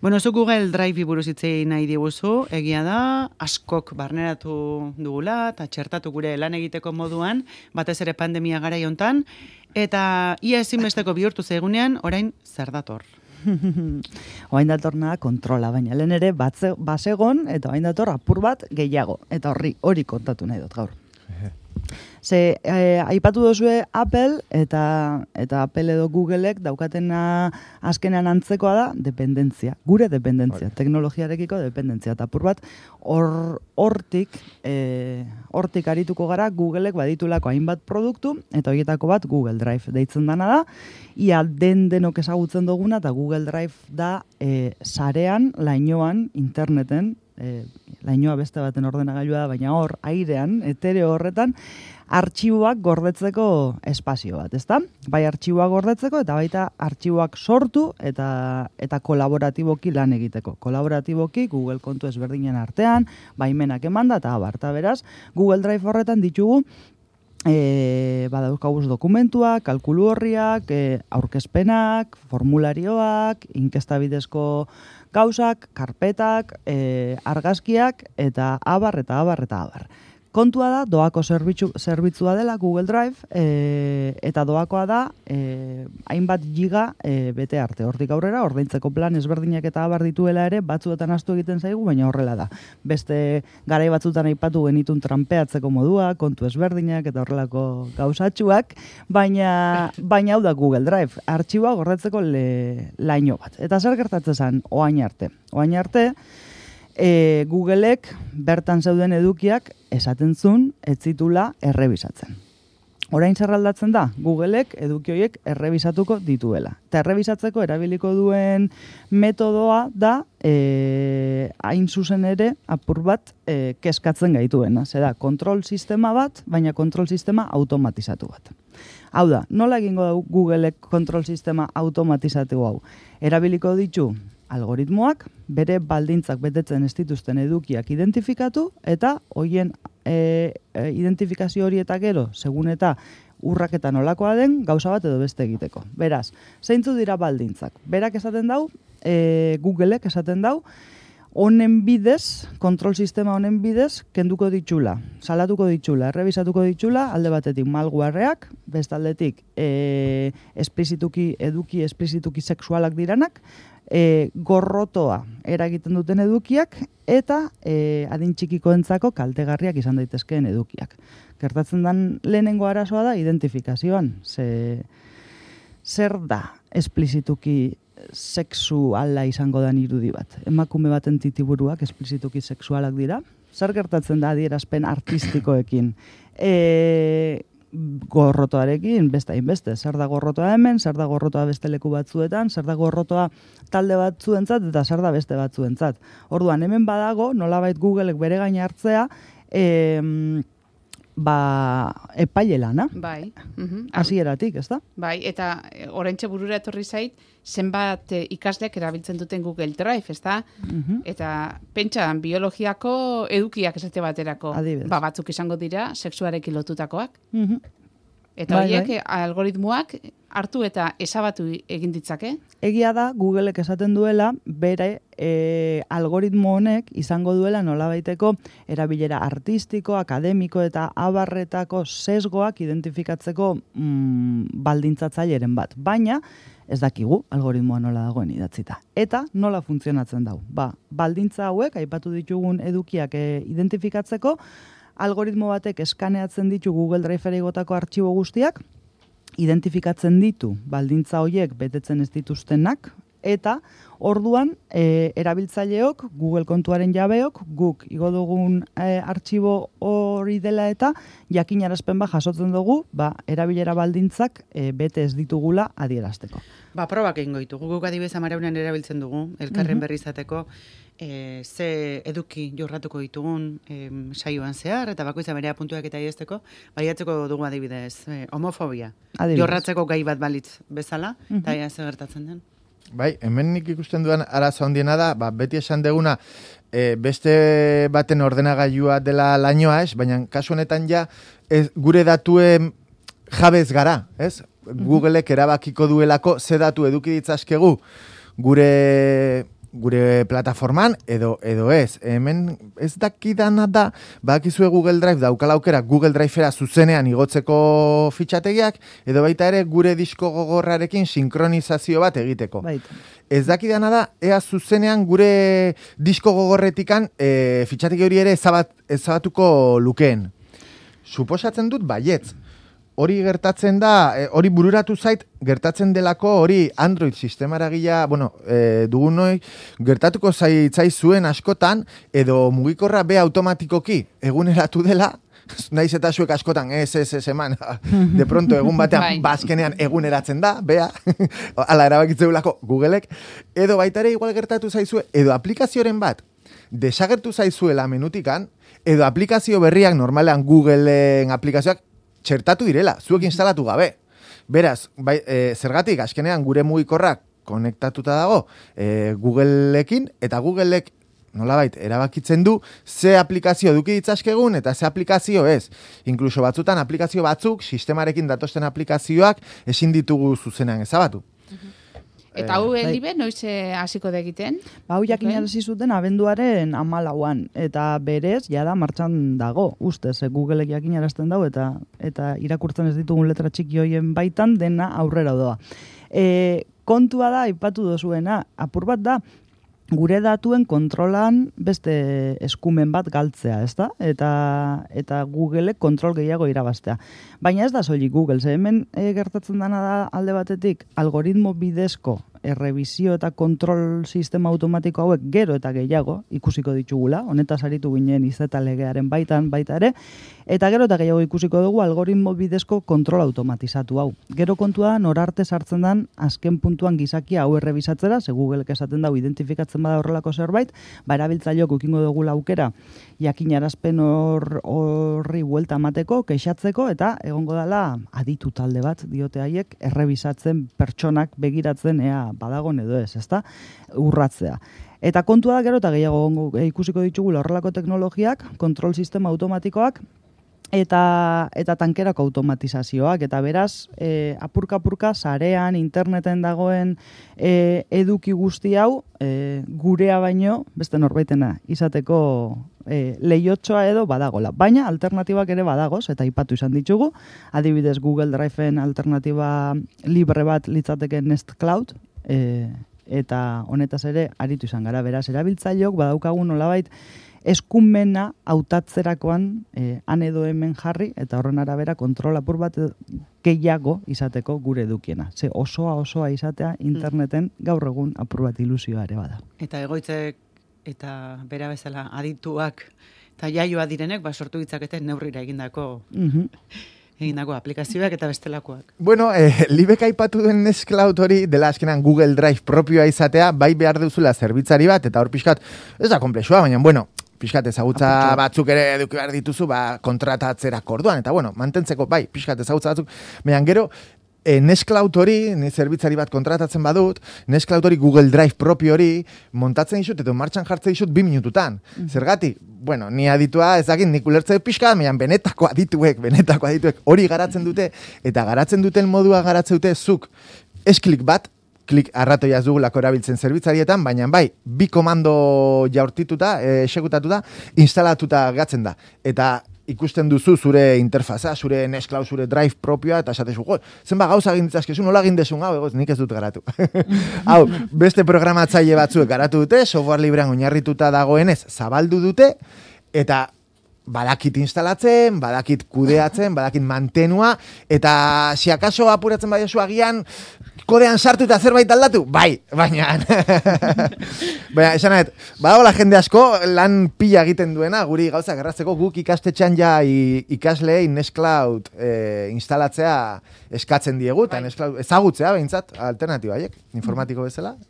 Bueno, zu Google Drive buruz hitzei nahi diguzu, egia da, askok barneratu dugula, eta txertatu gure lan egiteko moduan, batez ere pandemia gara hontan, eta ia ezinbesteko bihurtu zegunean, orain zer dator. oain datorna kontrola, baina lehen ere batze, basegon, eta oain dator apur bat gehiago, eta horri hori kontatu nahi dut gaur. Ze, eh, aipatu dozue Apple eta eta Apple edo Googleek daukatena azkenean antzekoa da dependentzia, gure dependentzia, bai. teknologiarekiko dependentzia. Eta pur bat, hortik, eh, hortik arituko gara Googleek baditulako hainbat produktu, eta horietako bat Google Drive deitzen dana da, ia den denok ezagutzen duguna, eta Google Drive da eh, sarean, lainoan, interneten, eh, lainoa beste baten ordenagailua baina hor, airean, etere horretan, artxiboak gordetzeko espazio bat, ezta? Bai artxiboak gordetzeko eta baita artxiboak sortu eta eta kolaboratiboki lan egiteko. Kolaboratiboki Google kontu ezberdinen artean, baimenak emanda eta abar. beraz, Google Drive horretan ditugu e, badaukaguz dokumentuak, kalkulu horriak, e, aurkezpenak, formularioak, inkesta bidezko gauzak, karpetak, e, argazkiak eta abar eta abar eta abar. Kontua da, doako zerbitzu, zerbitzua dela Google Drive, e, eta doakoa da, e, hainbat giga e, bete arte. Hortik aurrera, ordaintzeko plan ezberdinak eta abar dituela ere, batzuetan astu egiten zaigu, baina horrela da. Beste garai batzutan aipatu genitun trampeatzeko modua, kontu ezberdinak eta horrelako gauzatxuak, baina, baina hau da Google Drive, artxiboa gorretzeko le, laino bat. Eta zer gertatzen zen, oain arte. Oain arte, e, Googleek bertan zeuden edukiak esaten zuen ez zitula errebisatzen. Orain zer aldatzen da, Googleek eduki horiek errebisatuko dituela. Eta errebisatzeko erabiliko duen metodoa da e, hain zuzen ere apur bat e, keskatzen gaituena. Zeda, kontrol sistema bat, baina kontrol sistema automatizatu bat. Hau da, nola egingo da Googleek kontrol sistema automatizatu hau? Erabiliko ditu algoritmoak bere baldintzak betetzen ez dituzten edukiak identifikatu eta hoien e, e, identifikazio hori eta gero, segun eta urraketa nolakoa den, gauza bat edo beste egiteko. Beraz, zeintzu dira baldintzak? Berak esaten dau, e, Googleek esaten dau, honen bidez, kontrol sistema honen bidez, kenduko ditxula, salatuko ditxula, errebisatuko ditxula, alde batetik malguarreak, bestaldetik e, esplizituki, eduki esplizituki sexualak diranak, e, gorrotoa eragiten duten edukiak eta e, adin txikikoentzako kaltegarriak izan daitezkeen edukiak. Gertatzen den lehenengo arazoa da identifikazioan. Ze, zer da esplizituki sexu ala izango da irudi bat. Emakume baten titiburuak esplizituki sexualak dira. Zer gertatzen da adierazpen artistikoekin. E, gorrotoarekin, beste hainbeste, zer da gorrotoa hemen, zer da gorrotoa beste leku batzuetan, zer da gorrotoa talde batzuentzat eta zer da beste batzuentzat. Orduan hemen badago, nolabait Googleek bere gain hartzea, eh, ba, epaile lana. Bai. Mhm. Hasieratik, ez da? Bai, eta eh, oraintxe burura etorri zait, zenbat eh, ikasleak erabiltzen duten Google Drive, ez da? Mhm. Eta pentsa, biologiako edukiak esate baterako. Ba, batzuk izango dira, seksuarekin lotutakoak. Mm Eta bai, horiek bai. algoritmoak hartu eta esabatu egin ditzake? Egia da, Googleek esaten duela, bere e, algoritmo honek izango duela nolabaiteko erabilera artistiko, akademiko eta abarretako sesgoak identifikatzeko mm, baldintzatzaileren bat. Baina, ez dakigu algoritmoa nola dagoen idatzita. Eta nola funtzionatzen dau. Ba, baldintza hauek, aipatu ditugun edukiak e, identifikatzeko, algoritmo batek eskaneatzen ditu Google Drive egotako artxibo guztiak, identifikatzen ditu baldintza horiek betetzen ez dituztenak, eta orduan e, erabiltzaileok, Google kontuaren jabeok, guk igo dugun e, artxibo hori dela eta jakinarazpen ba jasotzen dugu, ba, erabilera baldintzak e, bete ez ditugula adierazteko. Ba, probak egingo ditugu, guk adibez amaraunen erabiltzen dugu, elkarren mm berri izateko, e, ze eduki jorratuko ditugun e, saioan zehar, eta bakoitza berea puntuak eta idezteko, baiatzeko dugu adibidez, e, homofobia. Adibidez. Jorratzeko gai bat balitz bezala, mm -hmm. eta ze gertatzen den. Bai, hemen nik ikusten duan arazo handiena da, ba, beti esan deguna, e, beste baten ordenagailua dela lainoa, ez? Baina kasu honetan ja, ez, gure datuen jabez gara, ez? -hmm. Googleek erabakiko duelako ze datu eduki ditzazkegu gure gure plataforman edo edo ez. Hemen ez dakidana da, bakizue Google Drive daukala aukera Google Drivera zuzenean igotzeko fitxategiak edo baita ere gure disko gogorrarekin sinkronizazio bat egiteko. Baita. Ez dakidana da, ea zuzenean gure disko gogorretikan e, fitxategi hori ere ezabat, ezabatuko lukeen. Suposatzen dut baietz hori gertatzen da, e, hori bururatu zait, gertatzen delako hori Android sistemara gila, bueno, e, dugun noi, gertatuko zaitzai zuen askotan, edo mugikorra be automatikoki eguneratu dela, naiz eta zuek askotan, ez, ez, ez, eman, de pronto egun batean, bai. bazkenean eguneratzen da, bea, ala erabakitzeulako Googleek, edo baitare igual gertatu zaizue, edo aplikazioaren bat, desagertu zaizuela menutikan, edo aplikazio berriak normalean Googleen aplikazioak txertatu direla, zuek instalatu gabe. Beraz, bai, e, zergatik, askenean gure mugikorrak konektatuta dago e, Googleekin, eta Googleek nolabait, erabakitzen du ze aplikazio duki ditzaskegun eta ze aplikazio ez. Inkluso batzutan aplikazio batzuk, sistemarekin datosten aplikazioak ezin ditugu zuzenean ezabatu. Mhm. Eta hau eh, libe, noiz eh, hasiko da egiten? Ba, hau jakin zuten abenduaren amalauan. Eta berez, jada martxan dago, ustez, e, Googleek jakin arazten dago, eta eta irakurtzen ez ditugun letra txiki hoien baitan, dena aurrera doa. E, kontua da, ipatu dozuena, apur bat da, gure datuen kontrolan beste eskumen bat galtzea, ezta? Eta eta Google kontrol gehiago irabaztea. Baina ez da soilik Google, ze hemen e, gertatzen dana da alde batetik algoritmo bidezko errebizio eta kontrol sistema automatiko hauek gero eta gehiago ikusiko ditugula, honetaz aritu ginen izeta legearen baitan baita ere, eta gero eta gehiago ikusiko dugu algoritmo bidezko kontrol automatizatu hau. Gero kontua norarte sartzen dan azken puntuan gizakia hau errebizatzera, ze Google esaten dago identifikatzen bada horrelako zerbait, ba erabiltzaileok ukingo dugu aukera jakin arazpen horri buelta mateko, keixatzeko, eta egongo dela aditu talde bat diote haiek errebizatzen pertsonak begiratzen ea badagon edo ez, ezta? Urratzea. Eta kontua da gero eta gehiago ikusiko ditugu horrelako teknologiak, kontrol sistema automatikoak, eta eta tankerako automatizazioak eta beraz e, apurka apurka sarean interneten dagoen e, eduki guzti hau e, gurea baino beste norbaitena izateko e, lehiotsoa edo badagola baina alternatibak ere badagoz eta ipatu izan ditugu. Adibidez Google Driveen alternativa libre bat litzateke Nest Cloud e, eta honetaz ere aritu izan gara. Beraz erabiltzaileok badaukagun nolabait eskumena hautatzerakoan e, han edo hemen jarri eta horren arabera kontrolapur bat gehiago izateko gure edukiena. Ze osoa osoa izatea interneten gaur egun apur bat ilusioa ere bada. Eta egoitzek eta bera bezala adituak eta jaioa direnek ba sortu ditzakete neurrira egindako mm egindako aplikazioak eta bestelakoak. Bueno, eh, libek aipatu duen Nextcloud hori dela azkenan Google Drive propioa izatea, bai behar duzula zerbitzari bat, eta hor pixkat, ez da komplexua, baina, bueno, pixkat ezagutza batzuk ere eduki behar dituzu, ba, kontratatzera korduan, eta bueno, mantentzeko, bai, pixkat ezagutza batzuk, baina gero, E, Nextcloud hori, ni zerbitzari bat kontratatzen badut, Nextcloud hori Google Drive propio hori montatzen dizut edo martxan jartzen dizut bi minututan. Mm. Zergatik, bueno, ni aditua ezagin, nik ulertze pixka, meian benetako adituek, benetako adituek hori garatzen dute, eta garatzen duten modua garatzen dute zuk. Esklik bat, klik arratoia ez dugulako erabiltzen zerbitzarietan, baina bai, bi komando jaurtituta, eh, esekutatuta, instalatuta gatzen da. Eta ikusten duzu zure interfaza, zure Nextcloud, zure Drive propioa, eta esatezu, jo, zenba gauza egin ditzazkezu, nola egin desun, hau, egoz, nik ez dut garatu. hau, beste programatzaile batzuek garatu dute, software librean oinarrituta dagoenez, zabaldu dute, eta badakit instalatzen, badakit kudeatzen, badakit mantenua, eta si akaso apuratzen bai agian, kodean sartu eta zerbait aldatu? Bai, baina. baina, esan nahet, badagoela jende asko lan pila egiten duena, guri gauza gerratzeko guk ikastetxean ja ikaslei Nextcloud e, instalatzea eskatzen diegu, eta bai. Nextcloud ezagutzea behintzat, alternatiba, informatiko bezala,